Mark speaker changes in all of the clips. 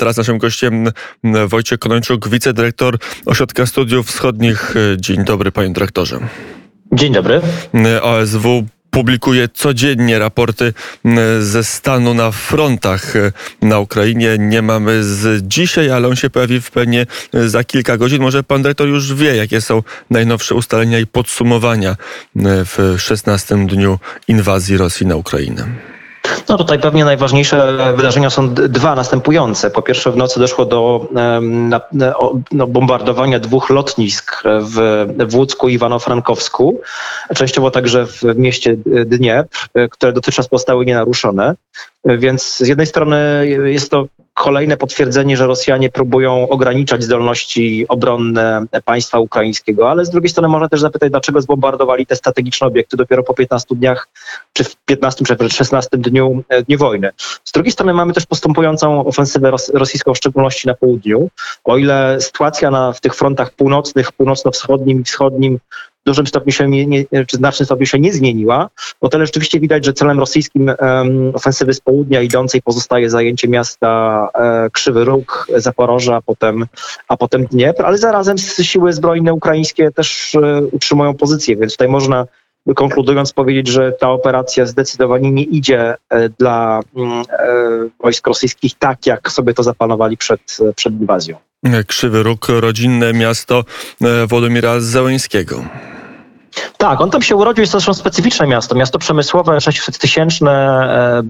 Speaker 1: teraz naszym gościem Wojciech Konończuk, wicedyrektor Ośrodka Studiów Wschodnich. Dzień dobry, panie dyrektorze.
Speaker 2: Dzień dobry.
Speaker 1: OSW publikuje codziennie raporty ze stanu na frontach na Ukrainie. Nie mamy z dzisiaj, ale on się pojawi w pewnie za kilka godzin. Może pan dyrektor już wie, jakie są najnowsze ustalenia i podsumowania w 16 dniu inwazji Rosji na Ukrainę.
Speaker 2: No tutaj pewnie najważniejsze wydarzenia są dwa następujące. Po pierwsze w nocy doszło do na, no, bombardowania dwóch lotnisk w, w Łódzku i Iwano-Frankowsku, częściowo także w mieście Dniepr, które dotychczas pozostały nienaruszone. Więc z jednej strony jest to kolejne potwierdzenie, że Rosjanie próbują ograniczać zdolności obronne państwa ukraińskiego, ale z drugiej strony można też zapytać, dlaczego zbombardowali te strategiczne obiekty dopiero po 15 dniach, czy w 15 czy 16 dniu, e, dniu wojny. Z drugiej strony mamy też postępującą ofensywę rosyjską, w szczególności na południu. O ile sytuacja na, w tych frontach północnych, północno-wschodnim i wschodnim w dużym stopniu się, nie, nie, czy znacznym stopniu się nie zmieniła, bo tyle rzeczywiście widać, że celem rosyjskim um, ofensywy z południa idącej pozostaje zajęcie miasta e, Krzywy Róg, Zaporoża, a potem, a potem Dniepr, ale zarazem siły zbrojne ukraińskie też e, utrzymują pozycję, więc tutaj można konkludując powiedzieć, że ta operacja zdecydowanie nie idzie e, dla mm, e, wojsk rosyjskich tak, jak sobie to zaplanowali przed, przed inwazją.
Speaker 1: Krzywy Róg, rodzinne miasto e, Władimira Załęskiego.
Speaker 2: Tak, on tam się urodził, jest to zresztą specyficzne miasto, miasto przemysłowe, 600-tysięczne, e,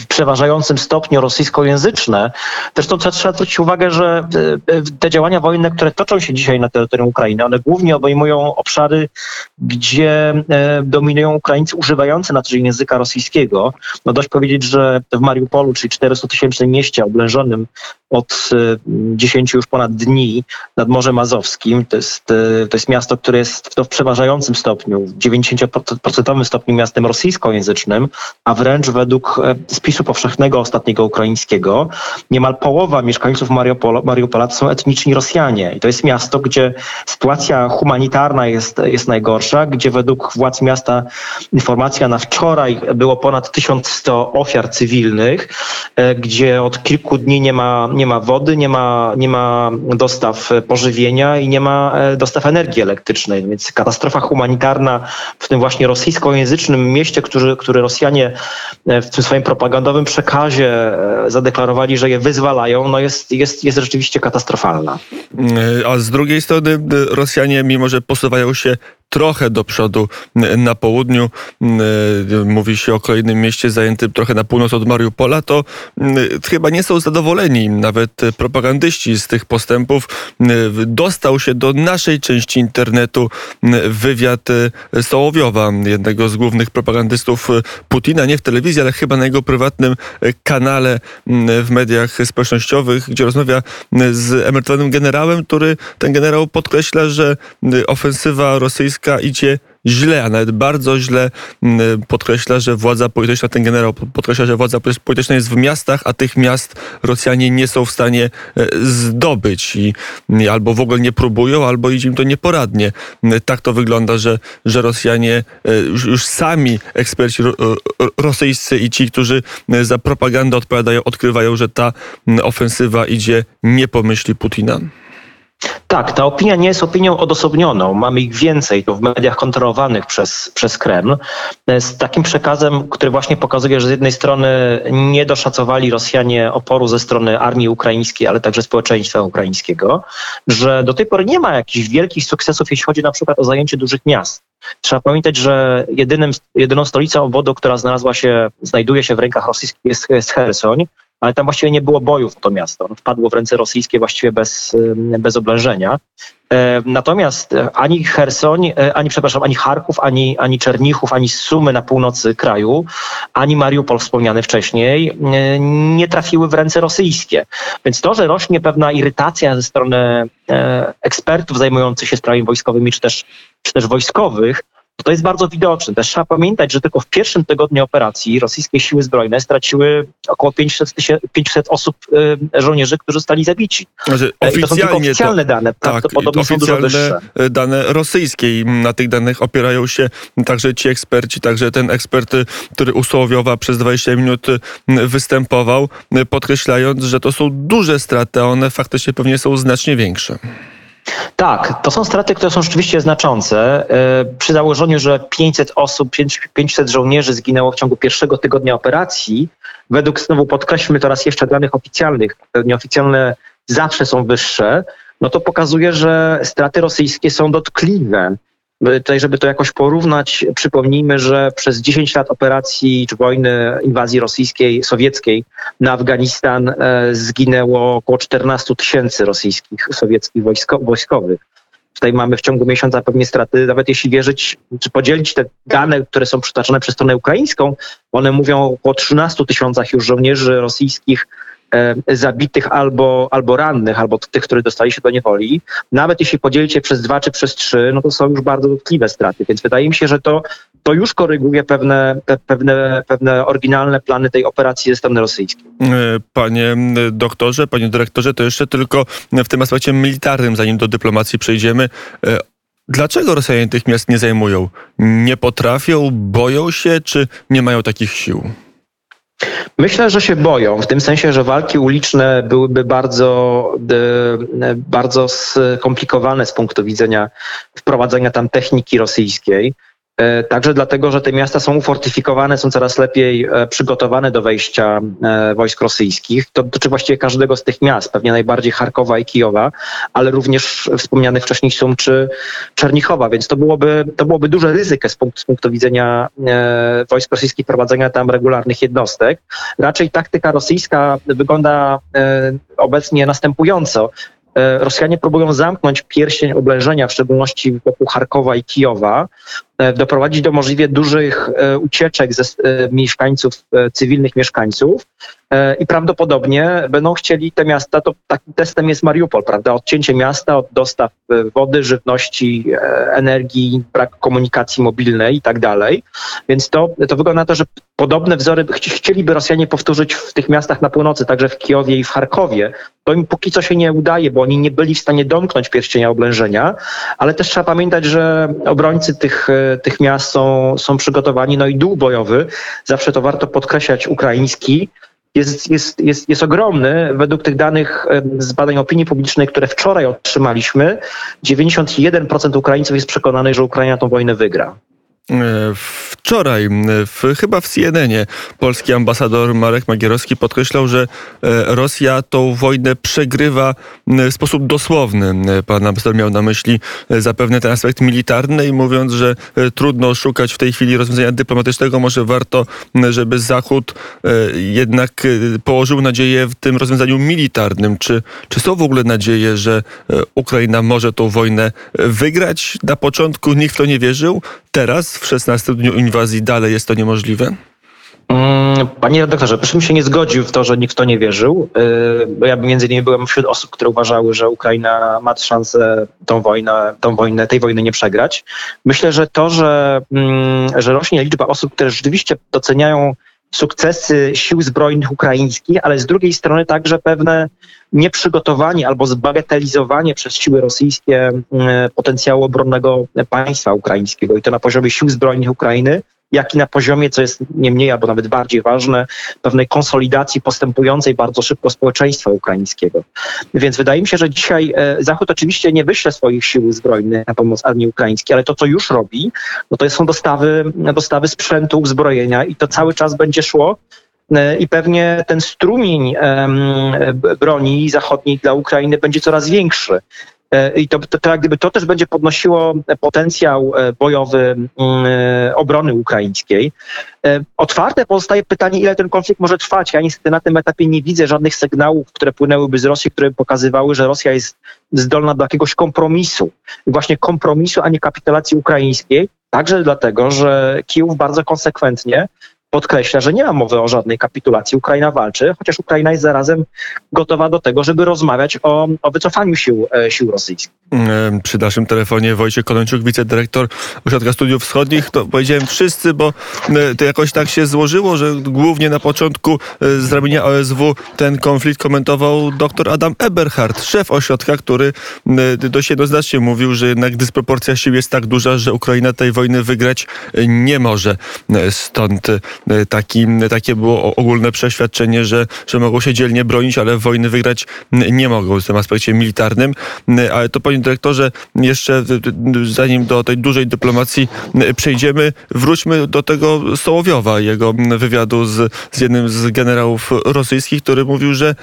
Speaker 2: w przeważającym stopniu rosyjskojęzyczne. Zresztą trzeba zwrócić uwagę, że e, te działania wojenne, które toczą się dzisiaj na terytorium Ukrainy, one głównie obejmują obszary, gdzie dominują Ukraińcy używający na co dzień języka rosyjskiego. No dość powiedzieć, że w Mariupolu, czyli 400-tysięcznym mieście oblężonym od 10 już ponad dni nad Morzem Azowskim, to jest, to jest miasto, które jest w przeważającym stopniu, w 90% stopniu miastem rosyjskojęzycznym, a wręcz według e, spisu powszechnego ostatniego ukraińskiego, niemal połowa mieszkańców Mariupola, Mariupola to są etniczni Rosjanie. I to jest miasto, gdzie sytuacja humanitarna jest, jest najgorsza, gdzie według władz miasta informacja na wczoraj było ponad 1100 ofiar cywilnych, e, gdzie od kilku dni nie ma, nie ma wody, nie ma, nie ma dostaw pożywienia i nie ma e, dostaw energii elektrycznej. Więc katastrofa humanitarna w tym właśnie rosyjskojęzycznym mieście, który, który Rosjanie e, w tym swoim propagandowym przekazie e, zadeklarowali, że je wyzwalają, no jest, jest, jest rzeczywiście katastrofalna.
Speaker 1: A z drugiej strony Rosjanie, mimo że posuwają się trochę do przodu na południu. Mówi się o kolejnym mieście zajętym trochę na północ od Mariupola, to chyba nie są zadowoleni nawet propagandyści z tych postępów. Dostał się do naszej części internetu wywiad Sołowiowa, jednego z głównych propagandystów Putina, nie w telewizji, ale chyba na jego prywatnym kanale w mediach społecznościowych, gdzie rozmawia z emerytowanym generałem, który ten generał podkreśla, że ofensywa rosyjska Polska idzie źle, a nawet bardzo źle mm, podkreśla, że władza polityczna, ten generał podkreśla, że władza polityczna jest w miastach, a tych miast Rosjanie nie są w stanie e, zdobyć i albo w ogóle nie próbują, albo idzie im to nieporadnie. Tak to wygląda, że, że Rosjanie e, już, już sami eksperci rosyjscy i ci, którzy za propagandę odpowiadają, odkrywają, że ta ofensywa idzie nie po myśli Putina.
Speaker 2: Tak, ta opinia nie jest opinią odosobnioną. Mamy ich więcej tu w mediach kontrolowanych przez, przez Kreml. Z takim przekazem, który właśnie pokazuje, że z jednej strony nie doszacowali Rosjanie oporu ze strony armii ukraińskiej, ale także społeczeństwa ukraińskiego, że do tej pory nie ma jakichś wielkich sukcesów, jeśli chodzi na przykład o zajęcie dużych miast. Trzeba pamiętać, że jedynym, jedyną stolicą obwodu, która znalazła się, znajduje się w rękach rosyjskich jest, jest Hersoń, ale tam właściwie nie było bojów to miasto. wpadło w ręce rosyjskie właściwie bez, bez oblężenia. E, natomiast e, ani Hersoń, e, ani przepraszam, ani Charków, ani, ani Czernichów, ani Sumy na północy kraju, ani Mariupol wspomniany wcześniej nie trafiły w ręce rosyjskie. Więc to, że rośnie pewna irytacja ze strony ekspertów zajmujących się sprawami wojskowymi, czy też, czy też wojskowych, to jest bardzo widoczne. Też trzeba pamiętać, że tylko w pierwszym tygodniu operacji rosyjskie siły zbrojne straciły około 500, 500 osób, e, żołnierzy, którzy zostali zabici.
Speaker 1: Znaczy,
Speaker 2: I to są tylko oficjalne
Speaker 1: to,
Speaker 2: dane,
Speaker 1: tak,
Speaker 2: prawdopodobnie są dużo
Speaker 1: oficjalne
Speaker 2: wyższe.
Speaker 1: dane rosyjskie i na tych danych opierają się także ci eksperci, także ten ekspert, y, który u Sołowiowa przez 20 minut występował, podkreślając, że to są duże straty, a one faktycznie pewnie są znacznie większe.
Speaker 2: Tak, to są straty, które są rzeczywiście znaczące. E, Przy założeniu, że 500 osób, 500 żołnierzy zginęło w ciągu pierwszego tygodnia operacji, według, znowu podkreślmy to raz jeszcze, danych oficjalnych, te nieoficjalne zawsze są wyższe, no to pokazuje, że straty rosyjskie są dotkliwe. Tutaj, żeby to jakoś porównać, przypomnijmy, że przez 10 lat operacji czy wojny inwazji rosyjskiej, sowieckiej na Afganistan e, zginęło około 14 tysięcy rosyjskich, sowieckich wojsko, wojskowych. Tutaj mamy w ciągu miesiąca pewnie straty, nawet jeśli wierzyć, czy podzielić te dane, które są przytaczane przez stronę ukraińską, one mówią o około 13 tysiącach już żołnierzy rosyjskich zabitych albo, albo rannych, albo tych, którzy dostali się do niewoli. Nawet jeśli podzielicie przez dwa czy przez trzy, no to są już bardzo dotkliwe straty. Więc wydaje mi się, że to, to już koryguje pewne, pe, pewne, pewne oryginalne plany tej operacji ze strony rosyjskiej.
Speaker 1: E, Panie doktorze, panie dyrektorze, to jeszcze tylko w tym aspekcie militarnym, zanim do dyplomacji przejdziemy. E, Dlaczego Rosjanie tych miast nie zajmują? Nie potrafią, boją się, czy nie mają takich sił?
Speaker 2: Myślę, że się boją, w tym sensie, że walki uliczne byłyby bardzo, e, bardzo skomplikowane z punktu widzenia wprowadzenia tam techniki rosyjskiej. E, Także dlatego, że te miasta są ufortyfikowane, są coraz lepiej e, przygotowane do wejścia e, wojsk rosyjskich. To dotyczy właściwie każdego z tych miast, pewnie najbardziej Charkowa i Kijowa, ale również wspomnianych wcześniej Sum czy Czernichowa, więc to byłoby, to byłoby duże ryzyko z punktu, z punktu widzenia wojsk rosyjskich prowadzenia tam regularnych jednostek. Raczej taktyka rosyjska wygląda obecnie następująco. Rosjanie próbują zamknąć pierścień oblężenia, w szczególności wokół Charkowa i Kijowa, doprowadzić do możliwie dużych e, ucieczek ze e, mieszkańców, e, cywilnych mieszkańców e, i prawdopodobnie będą chcieli te miasta, to takim testem jest Mariupol, prawda? Odcięcie miasta od dostaw e, wody, żywności, e, energii, brak komunikacji mobilnej i tak dalej. Więc to, to wygląda na to, że podobne wzory chci- chcieliby Rosjanie powtórzyć w tych miastach na północy, także w Kijowie i w Charkowie. To im póki co się nie udaje, bo oni nie byli w stanie domknąć pierścienia oblężenia, ale też trzeba pamiętać, że obrońcy tych, e, tych miast są, są przygotowani, no i duch bojowy, zawsze to warto podkreślać, ukraiński, jest, jest, jest, jest ogromny. Według tych danych z badań opinii publicznej, które wczoraj otrzymaliśmy, 91% Ukraińców jest przekonanych, że Ukraina tą wojnę wygra.
Speaker 1: E, Wczoraj, w, chyba w CNN-ie, polski ambasador Marek Magierowski podkreślał, że e, Rosja tą wojnę przegrywa w sposób dosłowny. Pan ambasador miał na myśli e, zapewne ten aspekt militarny i mówiąc, że e, trudno szukać w tej chwili rozwiązania dyplomatycznego, może warto, żeby Zachód jednak położył nadzieję w tym rozwiązaniu militarnym. Czy, czy są w ogóle nadzieje, że Ukraina może tą wojnę wygrać? Na początku nikt w to nie wierzył. Teraz, w 16 dniu inwazji, dalej jest to niemożliwe?
Speaker 2: Mm, Panie redaktorze, proszę się nie zgodził w to, że nikt to nie wierzył. Yy, Bo ja między innymi byłem wśród osób, które uważały, że Ukraina ma szansę tą wojnę, tą wojnę, tej wojny nie przegrać. Myślę, że to, że, mm, że rośnie liczba osób, które rzeczywiście doceniają sukcesy sił zbrojnych ukraińskich, ale z drugiej strony także pewne nieprzygotowanie albo zbagatelizowanie przez siły rosyjskie mm, potencjału obronnego państwa ukraińskiego i to na poziomie sił zbrojnych Ukrainy, jak i na poziomie, co jest nie mniej albo nawet bardziej ważne, pewnej konsolidacji postępującej bardzo szybko społeczeństwa ukraińskiego. Więc wydaje mi się, że dzisiaj e, Zachód oczywiście nie wyśle swoich sił zbrojnych na pomoc armii ukraińskiej, ale to, co już robi, no to są dostawy, dostawy sprzętu, uzbrojenia i to cały czas będzie szło. E, I pewnie ten strumień broni zachodniej dla Ukrainy będzie coraz większy. E, I to, to, to gdyby to też będzie podnosiło potencjał e, bojowy e, obrony ukraińskiej. E, Otwarte pozostaje pytanie, ile ten konflikt może trwać. Ja niestety na tym etapie nie widzę żadnych sygnałów, które płynęłyby z Rosji, które pokazywały, że Rosja jest zdolna do jakiegoś kompromisu. Właśnie kompromisu, a nie kapitulacji ukraińskiej. Także dlatego, że Kijów bardzo konsekwentnie podkreśla, że nie ma mowy o żadnej kapitulacji. Ukraina walczy, chociaż Ukraina jest zarazem gotowa do tego, żeby rozmawiać o, o wycofaniu sił, e, sił rosyjskich.
Speaker 1: Przy naszym telefonie Wojciech Konończuk, wicedyrektor Ośrodka Studiów Wschodnich. To powiedziałem wszyscy, bo to jakoś tak się złożyło, że głównie na początku z ramienia OSW ten konflikt komentował dr Adam Eberhard, szef ośrodka, który dość jednoznacznie mówił, że jednak dysproporcja sił jest tak duża, że Ukraina tej wojny wygrać nie może. Stąd taki, takie było ogólne przeświadczenie, że, że mogą się dzielnie bronić, ale wojny wygrać nie mogą w tym aspekcie militarnym. Ale to panie dyrektorze, jeszcze zanim do tej dużej dyplomacji przejdziemy, wróćmy do tego Sołowiowa, jego wywiadu z, z jednym z generałów rosyjskich, który mówił, że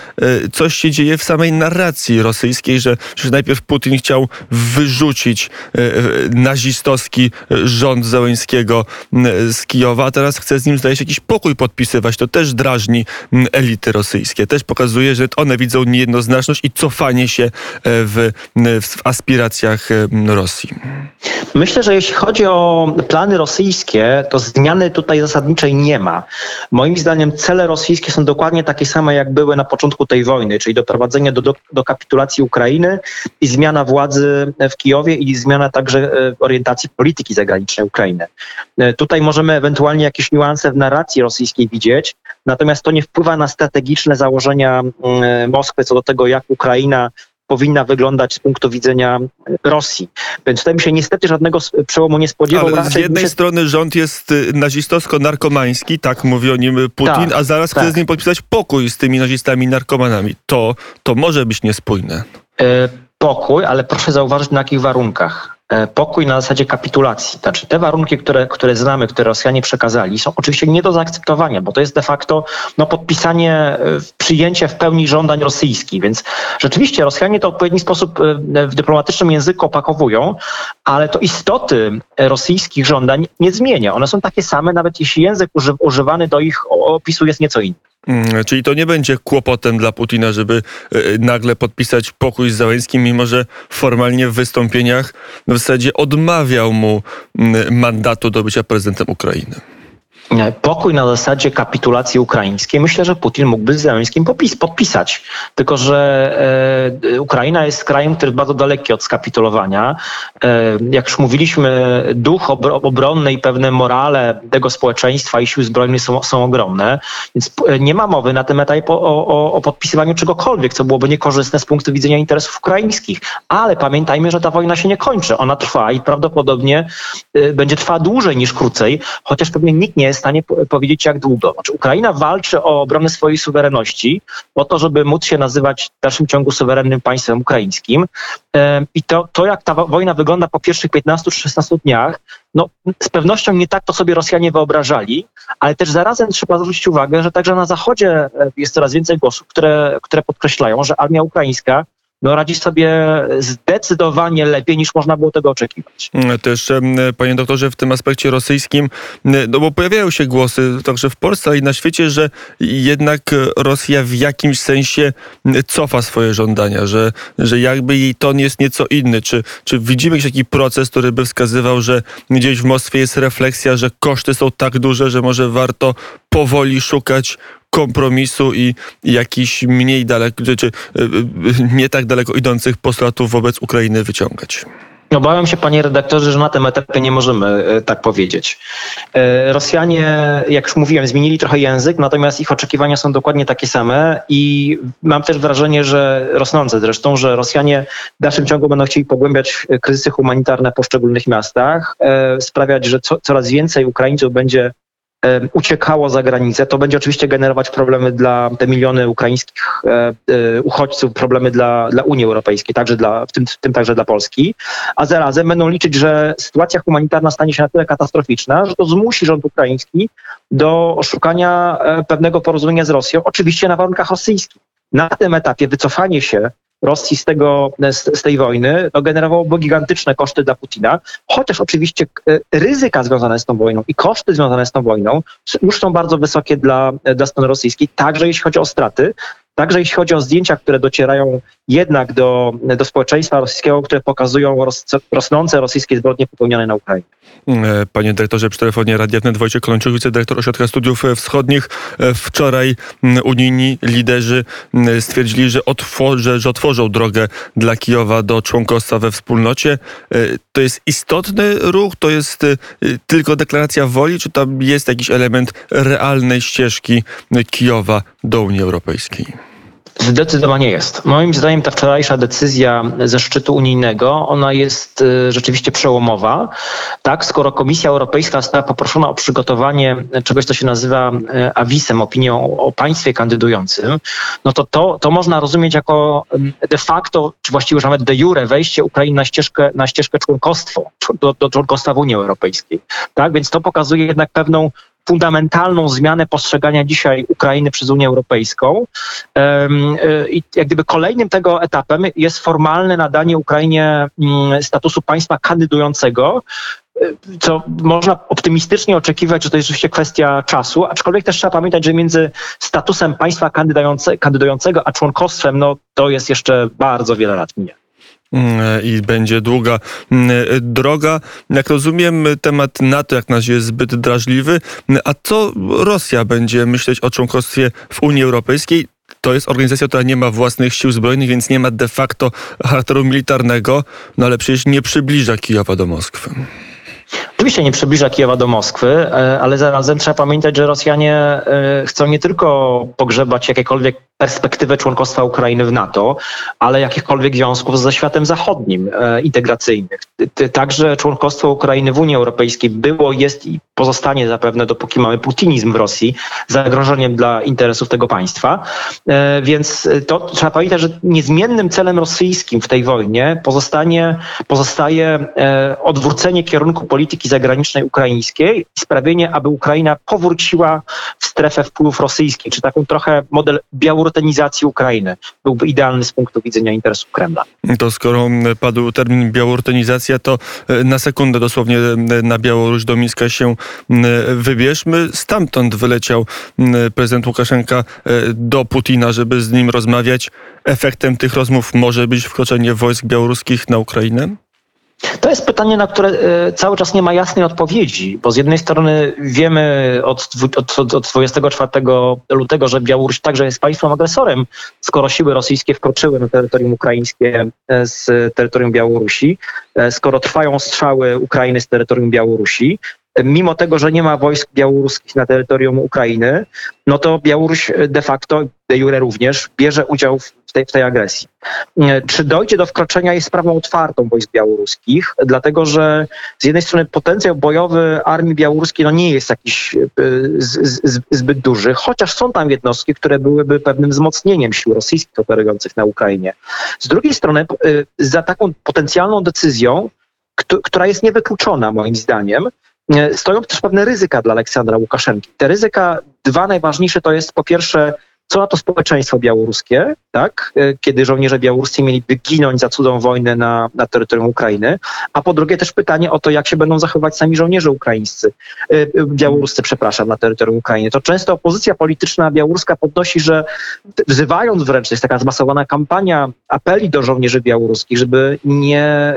Speaker 1: coś się dzieje w samej narracji rosyjskiej, że, że najpierw Putin chciał wyrzucić nazistowski rząd Zełęńskiego z Kijowa, a teraz chce z nim, się, jakiś pokój podpisywać. To też drażni elity rosyjskie. Też pokazuje, że one widzą niejednoznaczność i cofanie się w, w aspiracjach Rosji.
Speaker 2: Myślę, że jeśli chodzi o plany rosyjskie, to zmiany tutaj zasadniczej nie ma. Moim zdaniem cele rosyjskie są dokładnie takie same, jak były na początku tej wojny, czyli doprowadzenie do, do, do kapitulacji Ukrainy i zmiana władzy w Kijowie i zmiana także e, orientacji polityki zagranicznej Ukrainy. E, tutaj możemy ewentualnie jakieś niuanse narracji rosyjskiej widzieć, natomiast to nie wpływa na strategiczne założenia mm, Moskwy co do tego, jak Ukraina powinna wyglądać z punktu widzenia Rosji. Więc tutaj mi się niestety żadnego przełomu nie spodziewał.
Speaker 1: Ale z jednej się... strony rząd jest y, nazistowsko-narkomański, tak mówi o nim Putin, tak, a zaraz tak. chce z nim podpisać pokój z tymi nazistami narkomanami. To, to może być niespójne.
Speaker 2: E, pokój, ale proszę zauważyć na jakich warunkach. E, pokój na zasadzie kapitulacji. Znaczy te warunki, które, które znamy, które Rosjanie przekazali, są oczywiście nie do zaakceptowania, bo to jest de facto no, podpisanie, e, przyjęcie w pełni żądań rosyjskich. Więc rzeczywiście Rosjanie to w odpowiedni sposób e, w dyplomatycznym języku opakowują, ale to istoty rosyjskich żądań nie zmienia. One są takie same, nawet jeśli język używany do ich opisu jest nieco inny.
Speaker 1: Mm, czyli to nie będzie kłopotem dla Putina, żeby e, nagle podpisać pokój z Załęskim, mimo że formalnie w wystąpieniach w zasadzie odmawiał mu mm, mandatu do bycia prezydentem Ukrainy
Speaker 2: pokój na zasadzie kapitulacji ukraińskiej, myślę, że Putin mógłby z Zeleńskim popis, podpisać. Tylko, że e, Ukraina jest krajem, który jest bardzo daleki od skapitulowania. E, jak już mówiliśmy, duch obronny i pewne morale tego społeczeństwa i sił zbrojnych są, są ogromne, więc e, nie ma mowy na tym etapie o, o, o podpisywaniu czegokolwiek, co byłoby niekorzystne z punktu widzenia interesów ukraińskich. Ale pamiętajmy, że ta wojna się nie kończy. Ona trwa i prawdopodobnie e, będzie trwała dłużej niż krócej, chociaż pewnie nikt nie jest stanie powiedzieć, jak długo. Znaczy, Ukraina walczy o obronę swojej suwerenności, o to, żeby móc się nazywać w dalszym ciągu suwerennym państwem ukraińskim. I to, to jak ta wojna wygląda po pierwszych 15 czy 16 dniach, no, z pewnością nie tak to sobie Rosjanie wyobrażali, ale też zarazem trzeba zwrócić uwagę, że także na Zachodzie e, jest coraz więcej głosów, które, które podkreślają, że armia ukraińska no, radzi sobie zdecydowanie lepiej niż można było tego oczekiwać.
Speaker 1: Mm, też, panie doktorze, w tym aspekcie rosyjskim, no bo pojawiają się głosy także w Polsce, ale i na świecie, że jednak Rosja w jakimś sensie cofa swoje żądania, że, że jakby jej ton jest nieco inny. Czy, czy widzimy jakiś taki proces, który by wskazywał, że gdzieś w Moskwie jest refleksja, że koszty są tak duże, że może warto powoli szukać kompromisu i jakiś mniej daleko, czy, czy e, e, nie tak daleko idących postulatów wobec Ukrainy wyciągać.
Speaker 2: Obawiam się, panie redaktorze, że na tym etapie nie możemy e, tak powiedzieć. Rosjanie, jak już mówiłem, zmienili trochę język, natomiast ich oczekiwania są dokładnie takie same i mam też wrażenie, że rosnące zresztą, że Rosjanie w dalszym ciągu będą chcieli pogłębiać kryzysy humanitarne w poszczególnych miastach, sprawiać, że co, coraz więcej Ukraińców będzie uciekało za granicę. To będzie oczywiście generować problemy dla te miliony ukraińskich e, e, uchodźców, problemy dla, dla Unii Europejskiej, także dla, w, tym, w tym także dla Polski. A zarazem będą liczyć, że sytuacja humanitarna stanie się na tyle katastroficzna, że to zmusi rząd ukraiński do szukania e, pewnego porozumienia z Rosją, oczywiście na warunkach rosyjskich. Na tym etapie wycofanie się Rosji z, tego, z, z tej wojny no, generowałoby gigantyczne koszty dla Putina, chociaż oczywiście e, ryzyka związane z tą wojną i koszty związane z tą wojną już są bardzo wysokie dla, dla strony rosyjskiej, także jeśli chodzi o straty, Także jeśli chodzi o zdjęcia, które docierają jednak do, do społeczeństwa rosyjskiego, które pokazują ros, rosnące rosyjskie zbrodnie popełnione na Ukrainie.
Speaker 1: E, panie dyrektorze, przy telefonie Radia Wnet Wojciech Kolączuk, wicedyrektor Ośrodka Studiów Wschodnich. E, wczoraj unijni liderzy stwierdzili, że, otworzy, że otworzą drogę dla Kijowa do członkostwa we wspólnocie. E, to jest istotny ruch, to jest tylko deklaracja woli, czy tam jest jakiś element realnej ścieżki Kijowa do Unii Europejskiej?
Speaker 2: Zdecydowanie jest. Moim zdaniem ta wczorajsza decyzja ze szczytu unijnego, ona jest y, rzeczywiście przełomowa. Tak, skoro Komisja Europejska została poproszona o przygotowanie czegoś, co się nazywa y, awisem, opinią o państwie kandydującym, no to, to to można rozumieć jako de facto, czy właściwie już nawet de jure wejście Ukrainy na ścieżkę, na ścieżkę członkostwo, do, do członkostwa w Unii Europejskiej. Tak, więc to pokazuje jednak pewną fundamentalną zmianę postrzegania dzisiaj Ukrainy przez Unię Europejską. Y, I jak gdyby kolejnym tego etapem jest formalne nadanie Ukrainie mm, statusu państwa kandydującego, y, co można optymistycznie oczekiwać, że to jest rzeczywiście kwestia czasu, aczkolwiek też trzeba pamiętać, że między statusem państwa kandydującego a członkostwem, no to jest jeszcze bardzo wiele lat minie.
Speaker 1: Mm, i będzie długa mm, droga. Jak rozumiem, temat NATO jak na razie jest zbyt drażliwy. A co Rosja będzie myśleć o członkostwie w Unii Europejskiej? To jest organizacja, która nie ma własnych sił zbrojnych, więc nie ma de facto charakteru militarnego, no ale przecież nie przybliża Kijowa do Moskwy.
Speaker 2: Oczywiście nie przybliża Kijowa do Moskwy, e, ale zarazem trzeba pamiętać, że Rosjanie e, chcą nie tylko pogrzebać jakiekolwiek perspektywę członkostwa Ukrainy w NATO, ale jakichkolwiek związków ze światem zachodnim e, integracyjnych. Także członkostwo Ukrainy w Unii Europejskiej było, jest i pozostanie zapewne, dopóki mamy putinizm w Rosji, zagrożeniem dla interesów tego państwa. Więc to trzeba pamiętać, że niezmiennym celem rosyjskim w tej wojnie pozostanie, pozostaje odwrócenie kierunku polityki zagranicznej ukraińskiej i sprawienie, aby Ukraina powróciła w strefę wpływów rosyjskich, czy taką trochę model białorotenizacji Ukrainy byłby idealny z punktu widzenia interesów Kremla.
Speaker 1: To skoro padł termin białorotenizacja, to e, na sekundę dosłownie na Białoruś do Mińska się wybierzmy. Stamtąd wyleciał prezydent Łukaszenka e, do Putina, żeby z nim rozmawiać. Efektem tych rozmów może być wkroczenie wojsk białoruskich na Ukrainę?
Speaker 2: To jest pytanie, na które e, cały czas nie ma jasnej odpowiedzi, bo z jednej strony wiemy od, od, od 24 lutego, że Białoruś także jest państwem agresorem, skoro siły rosyjskie wkroczyły na terytorium ukraińskie e, z terytorium Białorusi, skoro trwają strzały Ukrainy z terytorium Białorusi, mimo tego, że nie ma wojsk białoruskich na terytorium Ukrainy, no to Białoruś de facto, de jure również, bierze udział w tej, w tej agresji. Czy dojdzie do wkroczenia jest sprawą otwartą wojsk białoruskich, dlatego że z jednej strony potencjał bojowy armii białoruskiej no nie jest jakiś e, zbyt duży, chociaż są tam jednostki, które byłyby pewnym wzmocnieniem sił rosyjskich operujących na Ukrainie. Z drugiej strony e, za taką potencjalną decyzją, która jest niewykluczona moim zdaniem, E, stoją też pewne ryzyka dla Aleksandra Łukaszenki. Te ryzyka, dwa najważniejsze to jest po pierwsze, co na to społeczeństwo białoruskie, tak? E, kiedy żołnierze białoruscy mieliby ginąć za cudą wojnę na, na terytorium Ukrainy, a po drugie też pytanie o to, jak się będą zachowywać sami żołnierze ukraińscy, e, białoruscy, przepraszam, na terytorium Ukrainy. To często opozycja polityczna białoruska podnosi, że wzywając wręcz, jest taka zmasowana kampania apeli do żołnierzy białoruskich, żeby nie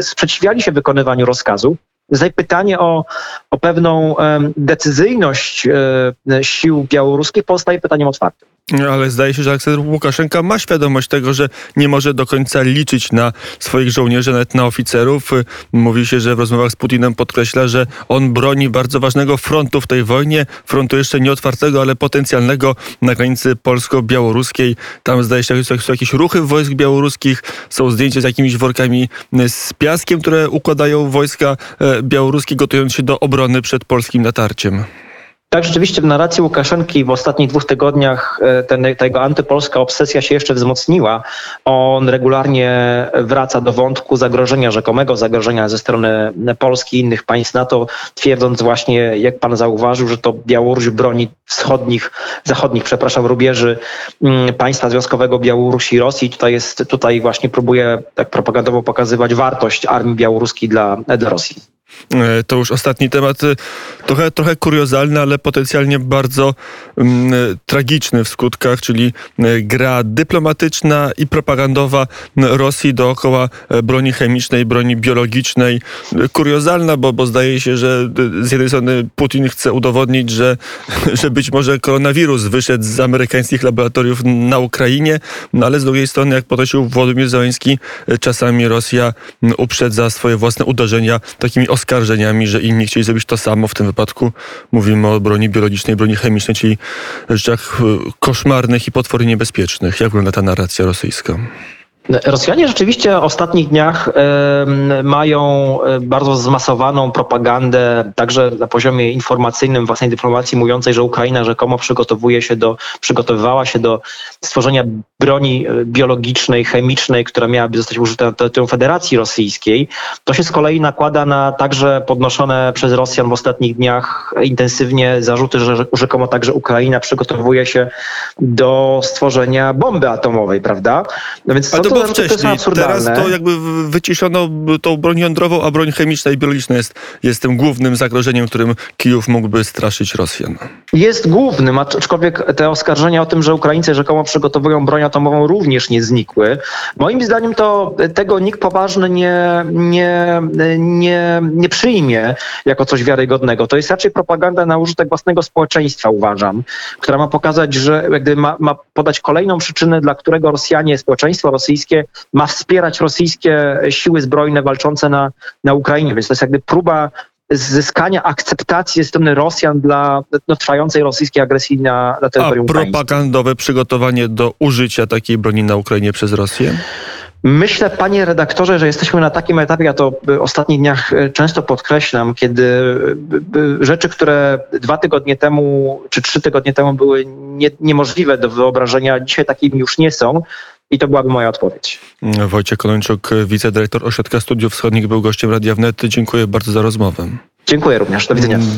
Speaker 2: sprzeciwiali się wykonywaniu rozkazów, Tutaj pytanie o, o pewną decyzyjność e, sił białoruskich pozostaje pytaniem otwartym.
Speaker 1: Ale zdaje się, że Aleksander Łukaszenka ma świadomość tego, że nie może do końca liczyć na swoich żołnierzy, nawet na oficerów. Mówi się, że w rozmowach z Putinem podkreśla, że on broni bardzo ważnego frontu w tej wojnie, frontu jeszcze nieotwartego, ale potencjalnego na granicy polsko-białoruskiej. Tam zdaje się, że są jakieś ruchy wojsk białoruskich, są zdjęcia z jakimiś workami z piaskiem, które układają wojska e, białoruskie, gotując się do obrony przed polskim natarciem.
Speaker 2: Tak, rzeczywiście w narracji Łukaszenki w ostatnich dwóch tygodniach e, ten, tego antypolska obsesja się jeszcze wzmocniła. On regularnie wraca do wątku zagrożenia, rzekomego zagrożenia ze strony Polski i innych państw NATO, twierdząc właśnie, jak pan zauważył, że to Białoruś broni wschodnich, zachodnich, przepraszam, rubieży mm, państwa związkowego Białorusi i Rosji. Tutaj jest, tutaj właśnie próbuje tak propagandowo pokazywać wartość armii białoruskiej dla, dla Rosji.
Speaker 1: E, To już ostatni temat, e, trochę, trochę kuriozalny, ale potencjalnie bardzo mm, e, tragiczny w skutkach, czyli gra dyplomatyczna i propagandowa Rosji dookoła broni chemicznej, broni biologicznej. Kuriozalna, bo, bo zdaje się, że z jednej strony Putin chce udowodnić, że, że być może koronawirus wyszedł z amerykańskich laboratoriów na Ukrainie, no ale z drugiej strony, jak podnosił Władimir Zeleński, czasami Rosja uprzedza swoje własne uderzenia takimi oskarżeniami, że inni chcieli zrobić to samo. W tym wypadku mówimy o broni biologicznej, broni chemicznej, czyli rzeczach e, koszmarnych i potwornie niebezpiecznych. Jak wygląda ta narracja rosyjska?
Speaker 2: Rosjanie rzeczywiście w ostatnich dniach mają e, bardzo zmasowaną propagandę, także na poziomie informacyjnym własnej dyplomacji, mówiącej, że Ukraina rzekomo przygotowuje się do, przygotowywała się do stworzenia broni e, biologicznej, chemicznej, która miałaby zostać użyta na terytorium Federacji Rosyjskiej. To się z kolei nakłada na także podnoszone przez Rosjan w ostatnich dniach intensywnie zarzuty, że rzekomo także Ukraina przygotowuje się do stworzenia bomby atomowej, prawda? No więc
Speaker 1: to
Speaker 2: zarzuty, są
Speaker 1: wcześniej.
Speaker 2: absurdalne.
Speaker 1: Teraz to jakby wyciszono tą broń jądrową, a broń chemiczna i biologiczna jest, jest tym głównym zagrożeniem, którym Kijów mógłby straszyć Rosjan.
Speaker 2: Jest głównym, aczkolwiek te oskarżenia o tym, że Ukraińcy rzekomo przygotowują broń atomową również nie znikły. Moim zdaniem to tego nikt poważny nie, nie, nie, nie przyjmie jako coś wiarygodnego. To jest raczej propaganda na użytek własnego społeczeństwa, uważam, która ma pokazać, że jak gdyby ma, ma podać kolejną przyczynę, dla którego Rosjanie, społeczeństwo rosyjskie ma wspierać rosyjskie siły zbrojne walczące na, na Ukrainie. Więc to jest jakby próba zyskania akceptacji ze strony Rosjan dla no, trwającej rosyjskiej agresji na, na
Speaker 1: A
Speaker 2: terytorium ukraińskim.
Speaker 1: propagandowe przygotowanie do użycia takiej broni na Ukrainie przez Rosję?
Speaker 2: Myślę, panie redaktorze, że jesteśmy na takim etapie, ja to w ostatnich dniach e, często podkreślam, kiedy e, e, rzeczy, które dwa tygodnie temu czy trzy tygodnie temu były nie, niemożliwe do wyobrażenia, dzisiaj takimi już nie są. I to byłaby moja odpowiedź.
Speaker 1: Wojciech Konończuk, wicedyrektor Ośrodka Studiów Wschodnich, był gościem Radia Wnet. Dziękuję bardzo za rozmowę.
Speaker 2: Dziękuję również. Do widzenia.